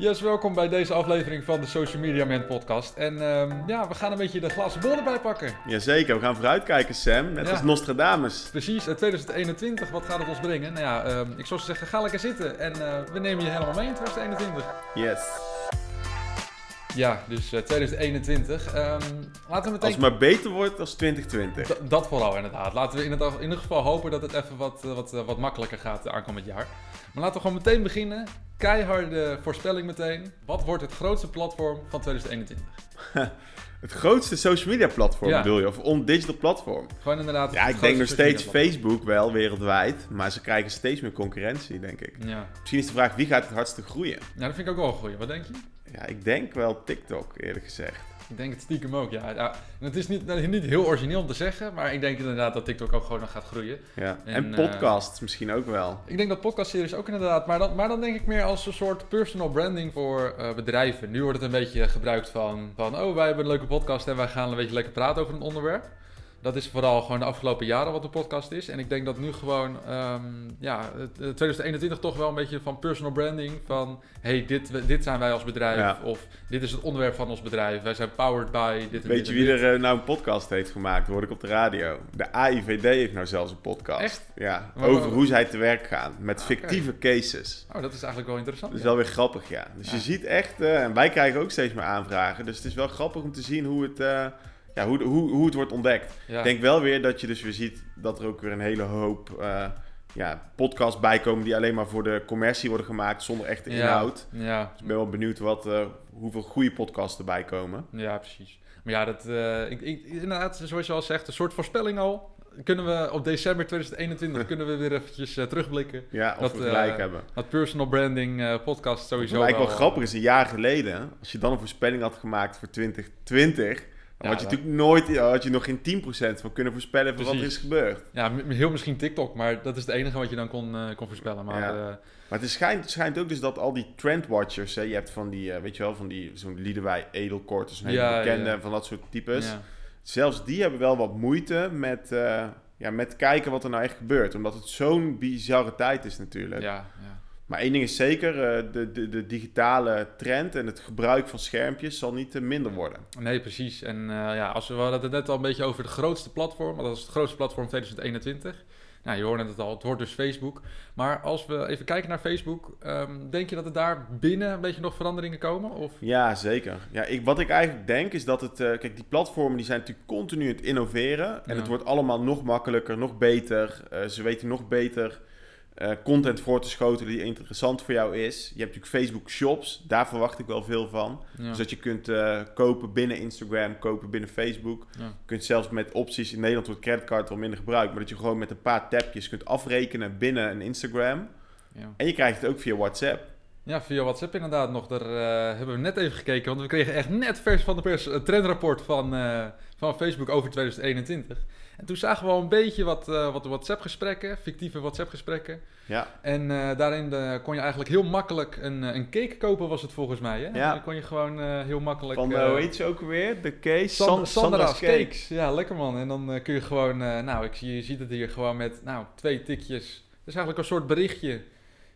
Yes, welkom bij deze aflevering van de Social Media Man podcast. En ehm, ja, we gaan een beetje de glazen bol erbij pakken. Jazeker, we gaan vooruitkijken Sam, net Ja. als Nostradamus. Precies, eh, 2021, wat gaat het ons brengen? Nou ja, ehm, ik zou zeggen, ga lekker zitten en eh, we nemen je helemaal mee in 2021. Yes. Ja, dus eh, 2021. Ehm, laten we meteen... Als het maar beter wordt als 2020. D- dat vooral inderdaad. Laten we in, het, in ieder geval hopen dat het even wat, eh, wat, eh, wat makkelijker gaat eh, aankomend jaar. Maar laten we gewoon meteen beginnen. Keiharde voorspelling meteen. Wat wordt het grootste platform van 2021? Het grootste social media platform Ja. bedoel je, of on-digital platform? Gewoon inderdaad. Ja, ik denk nog steeds Facebook wel wereldwijd, maar ze krijgen steeds meer concurrentie, denk ik. Ja. Misschien is de vraag, wie gaat het hardste groeien? ja, dat vind ik ook wel een goeie. Wat denk je? Ja, ik denk wel TikTok, eerlijk gezegd. Ik denk het stiekem ook, ja. ja en het is niet, nou, niet heel origineel om te zeggen, maar ik denk inderdaad dat TikTok ook gewoon nog gaat groeien. Ja. En, En, eh, podcasts misschien ook wel. Ik denk dat podcastseries ook inderdaad, maar dan, maar dan denk ik meer als een soort personal branding voor eh, bedrijven. Nu wordt het een beetje gebruikt van, van, oh wij hebben een leuke podcast en wij gaan een beetje lekker praten over een onderwerp. Dat is vooral gewoon de afgelopen jaren wat de podcast is. En ik denk dat nu gewoon, ehm, ja, het- het 2021 toch wel een beetje van personal branding. Van, hey, dit, dit zijn wij als bedrijf. Ja. Of dit is het onderwerp van ons bedrijf. Wij zijn powered by dit en Weet dit je en wie dit. er eh, nou een podcast heeft gemaakt? Hoorde ik op de radio. De AIVD heeft nou zelfs een podcast. Echt? Ja, Maar- over hoe zij te werk gaan. Met Ah, fictieve cases. Oh, dat is eigenlijk wel interessant. Dat is ja. wel weer grappig, ja. Dus Ja. je ziet echt, eh, en wij krijgen ook steeds meer aanvragen. Dus het is wel grappig om te zien hoe het, eh, ja, hoe, hoe, hoe het wordt ontdekt. Ja. Ik denk wel weer dat je dus weer ziet dat er ook weer een hele hoop eh, ja, podcasts bijkomen die alleen maar voor de commercie worden gemaakt zonder echte Ja. inhoud. Ja, Dus ik ben wel benieuwd wat, eh, hoeveel goede podcasts erbij komen. Ja, precies. Maar ja, dat, eh, ik, ik, inderdaad, zoals je al zegt, een soort voorspelling al. Kunnen we op december 2021 kunnen we weer eventjes terugblikken. Ja, of Dat, we gelijk hebben. Dat personal branding podcast sowieso eigenlijk wel wel, grappig is, een jaar geleden, als je dan een voorspelling had gemaakt voor 2020, dan Ja, had je natuurlijk nooit, had je nog geen 10% van kunnen voorspellen van wat er is gebeurd. Ja, heel misschien TikTok, maar dat is het enige wat je dan kon, eh, kon voorspellen. Maar Ja. eh, Maar het schijnt, het schijnt ook dus dat al die trendwatchers, hè, je hebt van die, eh, weet je wel, van die, zo'n Liedewij Edelkort, hele Ja, bekende, van dat soort types. Zelfs die hebben wel wat moeite met, ja, met kijken wat er nou echt gebeurt. Omdat het zo'n bizarre tijd is natuurlijk. Ja, ja. Maar één ding is zeker, eh, de, de, de digitale trend en het gebruik van schermpjes zal niet eh, minder worden. Nee, precies. En eh, ja, als we, we hadden het net al een beetje over het grootste platform. want Dat is het grootste platform 2021. Nou, je hoorde het al, het wordt dus Facebook. Maar als we even kijken naar Facebook, ehm, denk je dat er daar binnen een beetje nog veranderingen komen? Of? Ja, zeker. Ja, ik, wat ik eigenlijk denk is dat het... kijk, die platformen die zijn natuurlijk continu aan het innoveren. En Ja. het wordt allemaal nog makkelijker, nog beter. Ze weten nog beter eh, content voor te schotelen die interessant voor jou is. Je hebt natuurlijk Facebook Shops. Daar verwacht ik wel veel van. Ja. Dus dat je kunt eh, kopen binnen Instagram, kopen binnen Facebook. Ja. Je kunt zelfs met opties... In Nederland wordt creditcard wel minder gebruikt. Maar dat je gewoon met een paar tapjes kunt afrekenen binnen een Instagram. Ja. En je krijgt het ook via WhatsApp. Ja, via WhatsApp inderdaad nog. Daar eh, hebben we net even gekeken, want we kregen echt net vers van de pers een trendrapport van, eh, van Facebook over 2021. En toen zagen we al een beetje wat, eh, wat WhatsApp-gesprekken, fictieve WhatsApp-gesprekken. Ja, En daarin kon je eigenlijk heel makkelijk een, een cake kopen, was het volgens mij. Hè? Ja. Dan kon je gewoon heel makkelijk... van, hoe heet ze ook weer? De case? Sand- San- Sandra's Cakes. Ja, lekker man. En dan kun je gewoon, nou, ik je ziet het hier gewoon met, nou, twee tikjes. Het is eigenlijk een soort berichtje.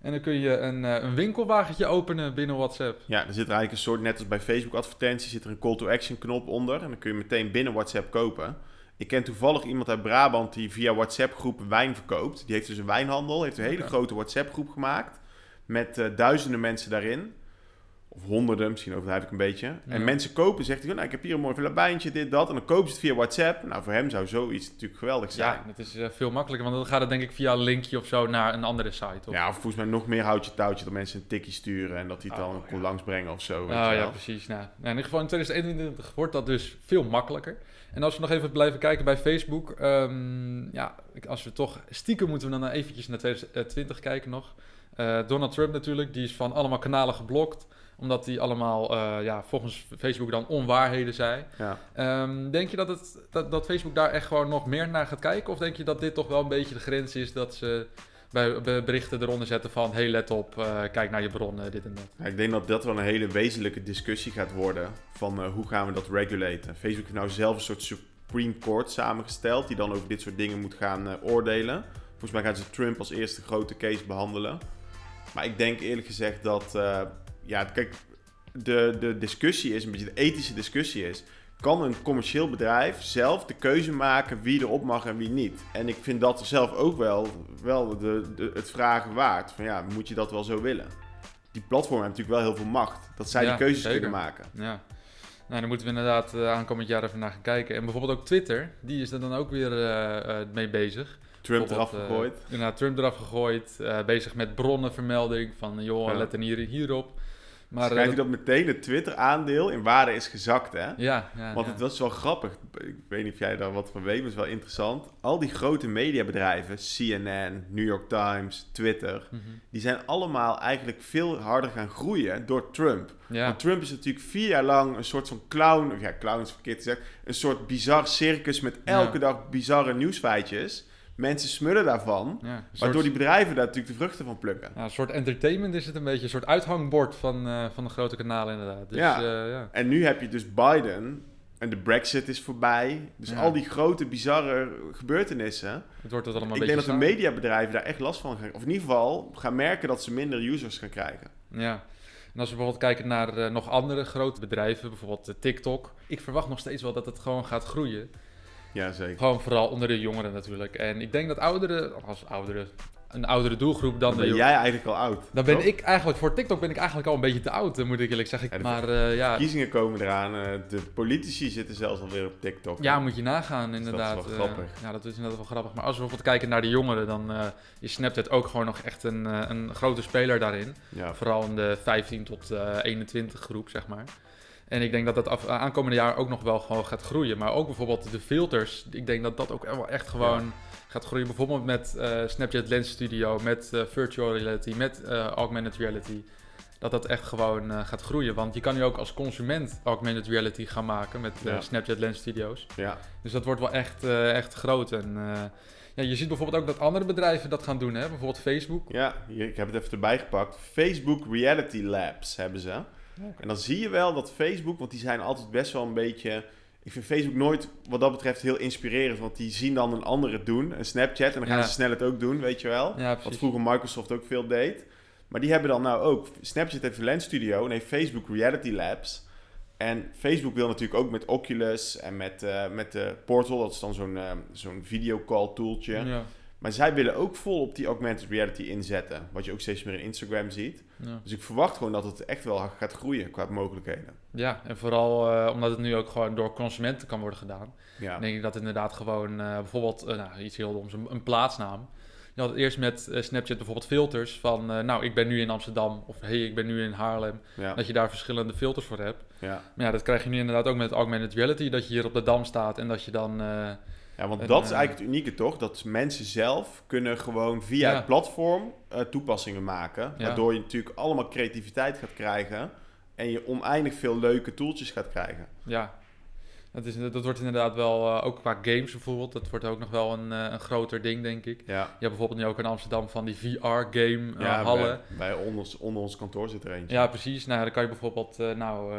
En dan kun je een, eh, een winkelwagentje openen binnen WhatsApp. Ja, er zit er eigenlijk een soort, net als bij Facebook advertenties, zit er een call to action knop onder. En dan kun je meteen binnen WhatsApp kopen. Ik ken toevallig iemand uit Brabant die via WhatsApp groep wijn verkoopt. Die heeft dus een wijnhandel, heeft een hele grote WhatsApp groep gemaakt. Met eh, duizenden mensen daarin. Of honderden, misschien overdrijf ik een beetje. En mensen kopen, zegt hij, nou, ik heb hier een mooi velabijntje, dit, dat. En dan kopen ze het via WhatsApp. Nou, voor hem zou zoiets natuurlijk geweldig zijn. Ja, het is eh, veel makkelijker, want dan gaat het denk ik via een linkje of zo naar een andere site. Of... Ja, of volgens mij nog meer houtje touwtje dat mensen een tikkie sturen en dat die het dan Oh, kon ja. langsbrengen of zo. weet Oh je ja, precies. Nou, nou, in ieder geval in 2021 wordt dat dus veel makkelijker. En als we nog even blijven kijken bij Facebook, ehm, ja, als we toch stiekem moeten we dan eventjes naar 2020 kijken nog. Eh, Donald Trump natuurlijk, die is van allemaal kanalen geblokt, omdat die allemaal, eh, ja, volgens Facebook dan onwaarheden zei. Ja. Ehm, denk je dat, het, dat, dat Facebook daar echt gewoon nog meer naar gaat kijken? Of denk je dat dit toch wel een beetje de grens is dat ze bij, bij berichten eronder zetten van... hey, let op, eh, kijk naar je bronnen, dit en dat. Ja, ik denk dat dat wel een hele wezenlijke discussie gaat worden van eh, hoe gaan we dat regulaten. Facebook heeft nou zelf een soort Supreme Court samengesteld die dan over dit soort dingen moet gaan eh, oordelen. Volgens mij gaan ze Trump als eerste grote case behandelen. Maar ik denk eerlijk gezegd dat, eh, ja, kijk, de, de discussie is, een beetje de ethische discussie is... kan een commercieel bedrijf zelf de keuze maken wie erop mag en wie niet? En ik vind dat zelf ook wel, wel de, de, het vragen waard. Van ja, moet je dat wel zo willen? Die platformen hebben natuurlijk wel heel veel macht. Dat zij Ja, die keuzes zeker. kunnen maken. Ja. Nou, daar moeten we inderdaad eh, aankomend jaar even naar gaan kijken. En bijvoorbeeld ook Twitter, die is er dan ook weer eh, mee bezig. Trump eraf eh, gegooid. inderdaad, Trump eraf gegooid. eh, bezig met bronnenvermelding van, joh, Ja. let er hier, hierop. Maar eh, Schrijft hij dat meteen het Twitter-aandeel in waarde is gezakt, hè? Ja, ja, Want ja. het was wel grappig. Ik weet niet of jij daar wat van weet, maar het is wel interessant. Al die grote mediabedrijven, CNN, New York Times, Twitter, Mhm. die zijn allemaal eigenlijk veel harder gaan groeien door Trump. ja. Want Trump is natuurlijk vier jaar lang een soort van clown, of ja, clown is verkeerd gezegd, een soort bizar circus met elke dag bizarre nieuwsfeitjes. Mensen smullen daarvan, ja. Soort- waardoor die bedrijven daar natuurlijk de vruchten van plukken. Ja, een soort entertainment is het een beetje, een soort uithangbord van, eh, van de grote kanalen inderdaad. Dus, Ja. ja. ja. En nu heb je dus Biden en de Brexit is voorbij. Dus al die grote, bizarre gebeurtenissen. Het wordt het allemaal Ik denk dat de mediabedrijven daar echt last van gaan. Of in ieder geval gaan merken dat ze minder users gaan krijgen. Ja. En als we bijvoorbeeld kijken naar eh, nog andere grote bedrijven, bijvoorbeeld eh, TikTok. Ik verwacht nog steeds wel dat het gewoon gaat groeien. Ja, zeker. Gewoon vooral onder de jongeren natuurlijk. En ik denk dat ouderen, als ouderen, een oudere doelgroep dan Dan de ben jongeren. jij eigenlijk al oud. Dan ben toch? ik eigenlijk, voor TikTok ben ik eigenlijk al een beetje te oud, eh, moet ik eerlijk zeggen. Ja, de maar eh, ja, Verkiezingen komen eraan. eh, de politici zitten zelfs alweer op TikTok. ja, moet je nagaan dat is inderdaad. wel grappig. ja, dat is inderdaad wel grappig. Maar als we bijvoorbeeld kijken naar de jongeren, dan is Snapchat ook gewoon nog echt een, een grote speler daarin. Ja, Vooral in de 15 tot eh 21 groep, zeg maar. En ik denk dat dat af, aankomende jaar ook nog wel gewoon gaat groeien. Maar ook bijvoorbeeld de filters. Ik denk dat dat ook wel echt gewoon gaat groeien. Bijvoorbeeld met eh, Snapchat Lens Studio, met eh, virtual reality, met eh, augmented reality. Dat dat echt gewoon eh, gaat groeien. Want je kan nu ook als consument augmented reality gaan maken met eh, Ja. Snapchat Lens Studios. ja. Dus dat wordt wel echt, eh, echt groot. En eh, ja, je ziet bijvoorbeeld ook dat andere bedrijven dat gaan doen. Hè? Bijvoorbeeld Facebook. ja ik heb het even erbij gepakt. Facebook Reality Labs hebben ze. En dan zie je wel dat Facebook, want die zijn altijd best wel een beetje... Ik vind Facebook nooit wat dat betreft heel inspirerend. Want die zien dan een andere het doen, een Snapchat. En dan gaan Ja. ze snel het ook doen, weet je wel. Ja, Wat vroeger Microsoft ook veel deed. Maar die hebben dan nou ook... Snapchat heeft Lens Studio en heeft Facebook Reality Labs. En Facebook wil natuurlijk ook met Oculus en met, eh, met de Portal... dat is dan zo'n eh, zo'n videocall tooltje. Ja, Maar zij willen ook vol op die augmented reality inzetten. Wat je ook steeds meer in Instagram ziet. ja. Dus ik verwacht gewoon dat het echt wel gaat groeien qua mogelijkheden. Ja, en vooral eh, omdat het nu ook gewoon door consumenten kan worden gedaan. Ja, denk ik dat inderdaad gewoon eh, bijvoorbeeld eh, nou, iets heel doms, een, een plaatsnaam. Je had eerst met Snapchat bijvoorbeeld filters van, nou, ik ben nu in Amsterdam of hey, ik ben nu in Haarlem. ja, Dat je daar verschillende filters voor hebt. ja. Maar ja, dat krijg je nu inderdaad ook met augmented reality, dat je hier op de Dam staat en dat je dan... ja want En, dat is eh, eigenlijk het unieke toch? Dat mensen zelf kunnen gewoon via Ja. het platform eh, toepassingen maken. Ja. Waardoor je natuurlijk allemaal creativiteit gaat krijgen. En je oneindig veel leuke tooltjes gaat krijgen. ja, dat, is, dat wordt inderdaad wel, eh, ook qua games bijvoorbeeld, dat wordt ook nog wel een, een groter ding, denk ik. Ja, Je hebt bijvoorbeeld nu ook in Amsterdam van die VR-game ja eh, hallen. bij, bij ons, onder ons kantoor zit er eentje. Ja, precies. Nou, dan kan je bijvoorbeeld, nou,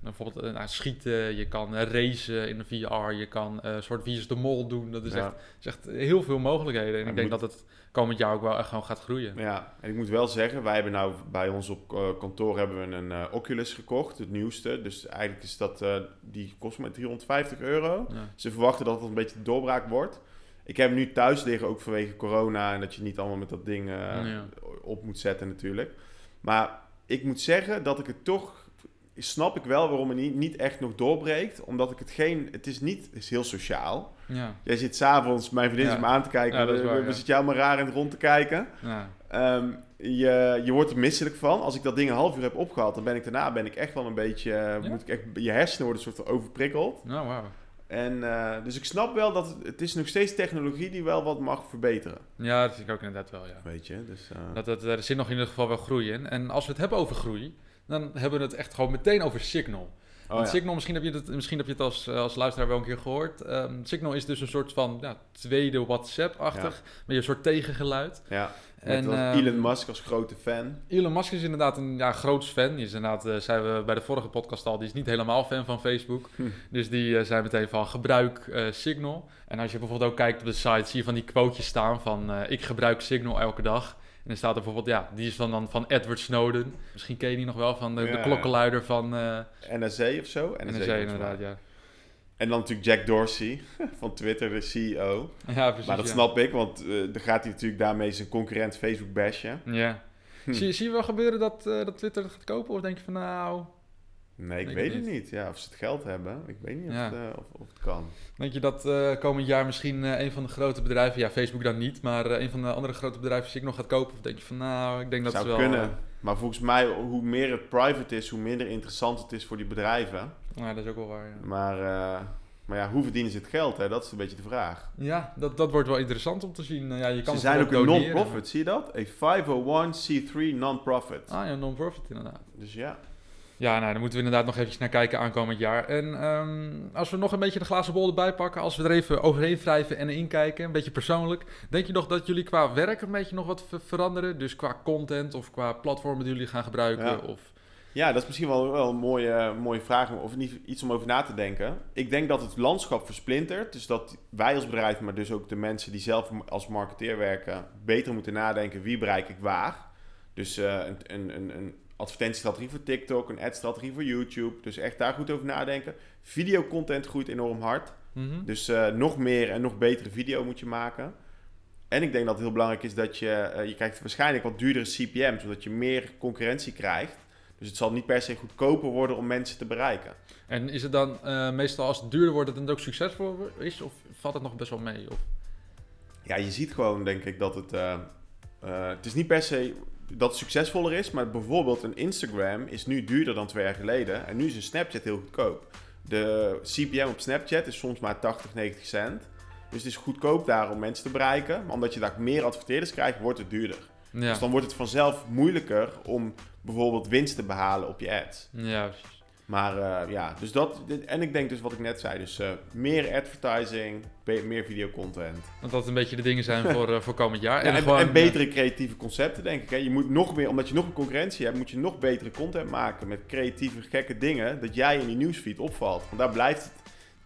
bijvoorbeeld eh, nou, schieten, je kan eh, racen in de VR, je kan eh, een soort Wie is de Mol doen. Dat is, Ja. echt, is echt heel veel mogelijkheden. En ik denk moet- dat het komend jaar ook wel echt gewoon gaat groeien. Ja, en ik moet wel zeggen, wij hebben nou bij ons op kantoor hebben we een Oculus gekocht, het nieuwste. Dus eigenlijk is dat, die kost maar 350 euro. Ja. Ze verwachten dat het een beetje doorbraak wordt. Ik heb hem nu thuis liggen, ook vanwege corona en dat je niet allemaal met dat ding Ja. op moet zetten natuurlijk. Maar ik moet zeggen dat ik het toch, snap ik wel waarom het niet, niet echt nog doorbreekt. Omdat ik het geen, het is niet, het is heel sociaal. Ja. Jij zit s'avonds, mijn vriendin Ja. zit me aan te kijken, Ja, we, waar, we ja. zitten jou maar raar in het rond te kijken. Ja. Ehm, je, je wordt er misselijk van. Als ik dat ding een half uur heb opgehad, dan ben ik daarna ben ik echt wel een beetje. eh? Moet ik echt, je hersenen worden een soort van overprikkeld. Nou, wauw. En, eh, dus ik snap wel dat het, het is nog steeds technologie die wel wat mag verbeteren. Ja, dat vind ik ook inderdaad wel, ja. Weet je, dus... eh, Dat, dat, er zit nog in ieder geval wel groei in. En als we het hebben over groei, dan hebben we het echt gewoon meteen over Signal. oh Want ja. Signal, misschien heb je het, misschien heb je het als, als luisteraar wel een keer gehoord. Ehm, Signal is dus een soort van ja, tweede WhatsApp-achtig, met een soort tegengeluid. ja. En, ehm, Elon Musk als grote fan. Elon Musk is inderdaad een ja, groot fan. Die is inderdaad, eh, zeiden we bij de vorige podcast al, die is niet helemaal fan van Facebook. Hm. Dus die eh, zijn meteen van gebruik eh, Signal. En als je bijvoorbeeld ook kijkt op de site, zie je van die quotejes staan van eh, ik gebruik Signal elke dag. En dan staat er bijvoorbeeld, ja, die is dan, dan van Edward Snowden. Misschien ken je die nog wel, van de, klokkenluider van uh, NSA of zo? NSA inderdaad, ja. En dan natuurlijk Jack Dorsey van Twitter, de CEO. Ja, precies. maar dat ja. snap ik, want eh, dan gaat hij natuurlijk daarmee zijn concurrent Facebook bashen. Ja. Hm. Zie, zie je wel gebeuren dat, eh, dat Twitter gaat kopen? Of denk je van, nou... Nee, ik Denk weet het niet. Ja, of ze het geld hebben. Ik weet niet Ja. of, het, eh, of, of het kan. Denk je dat eh, komend jaar misschien eh, een van de grote bedrijven, ja, Facebook dan niet, maar een van de andere grote bedrijven zich nog gaat kopen? Of denk je van, nou, ik denk dat Zou het wel... kunnen. Maar volgens mij, hoe meer het private is, hoe minder interessant het is voor die bedrijven. ja, dat is ook wel waar, ja. Maar, maar ja, hoe verdienen ze het geld? Hè? Dat is een beetje de vraag. Ja, dat, dat wordt wel interessant om te zien. Eh, ja, je kan ze zijn ook een non-profit, zie je dat? Een 501c3 non-profit. Ah ja, non-profit inderdaad. Dus ja. Ja, nou, daar moeten we inderdaad nog eventjes naar kijken aankomend jaar. En ehm, als we nog een beetje de glazen bol erbij pakken, als we er even overheen wrijven en inkijken, een beetje persoonlijk. Denk je nog dat jullie qua werk een beetje nog wat ver- veranderen? Dus qua content of qua platformen die jullie gaan gebruiken? Ja. Of... Ja, dat is misschien wel, wel een mooie, mooie vraag, of niet, iets om over na te denken. Ik denk dat het landschap versplintert. Dus dat wij als bedrijf, maar dus ook de mensen die zelf als marketeer werken, beter moeten nadenken wie bereik ik waar. Dus eh, een, een, een advertentiestrategie voor TikTok, een ad-strategie voor YouTube. Dus echt daar goed over nadenken. Videocontent groeit enorm hard. Mhm. Dus eh, nog meer en nog betere video moet je maken. En ik denk dat het heel belangrijk is dat je... eh, je krijgt waarschijnlijk wat duurdere CPM, zodat je meer concurrentie krijgt. Dus het zal niet per se goedkoper worden om mensen te bereiken. En is het dan eh, meestal als het duurder wordt, dat het ook succesvol is? Of valt het nog best wel mee? Of... Ja, je ziet gewoon, denk ik, dat het... het is niet per se dat succesvoller is, maar bijvoorbeeld een Instagram is nu duurder dan twee jaar geleden. En nu is een Snapchat heel goedkoop. De CPM op Snapchat is soms maar 80, 90 cent. Dus het is goedkoop daar om mensen te bereiken. Maar omdat je daar meer adverteerders krijgt, wordt het duurder. Ja, Dus dan wordt het vanzelf moeilijker om bijvoorbeeld winst te behalen op je ads. ja precies. Maar eh, ja, dus dat. En ik denk dus wat ik net zei. Dus eh, meer advertising, meer videocontent. Want dat een beetje de dingen zijn voor, eh, voor komend jaar. Ja, en, en betere creatieve concepten, denk ik. Hè. Je moet nog meer, omdat je nog een concurrentie hebt, moet je nog betere content maken met creatieve, gekke dingen. Dat jij in die nieuwsfeed opvalt. Want daar blijft het,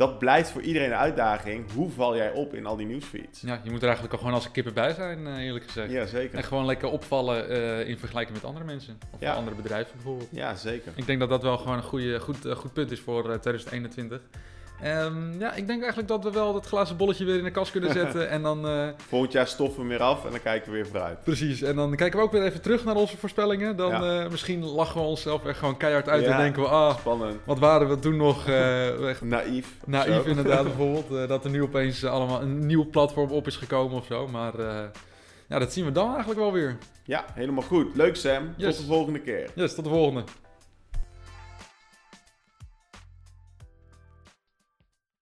dat blijft voor iedereen een uitdaging. Hoe val jij op in al die nieuwsfeeds? Ja, je moet er eigenlijk ook gewoon als een kippen bij zijn, eh, eerlijk gezegd. Ja, zeker. En gewoon lekker opvallen eh, in vergelijking met andere mensen. Of Ja. andere bedrijven bijvoorbeeld. Ja, zeker. Ik denk dat dat wel gewoon een goede, goed, eh, goed punt is voor eh, 2021. Ehm, ja, ik denk eigenlijk dat we wel dat glazen bolletje weer in de kast kunnen zetten. en dan, eh, Volgend jaar stoffen we weer af en dan kijken we weer vooruit. precies, en dan kijken we ook weer even terug naar onze voorspellingen. Dan Ja. eh, misschien lachen we onszelf echt gewoon keihard uit Ja. en denken we, ah, Spannend. wat waren we toen nog eh, echt Naïef. naïef inderdaad bijvoorbeeld. dat er nu opeens allemaal een nieuw platform op is gekomen of zo. Maar ja, dat zien we dan eigenlijk wel weer. Ja, helemaal goed. Leuk Sam. Yes. Tot de volgende keer. Yes, tot de volgende.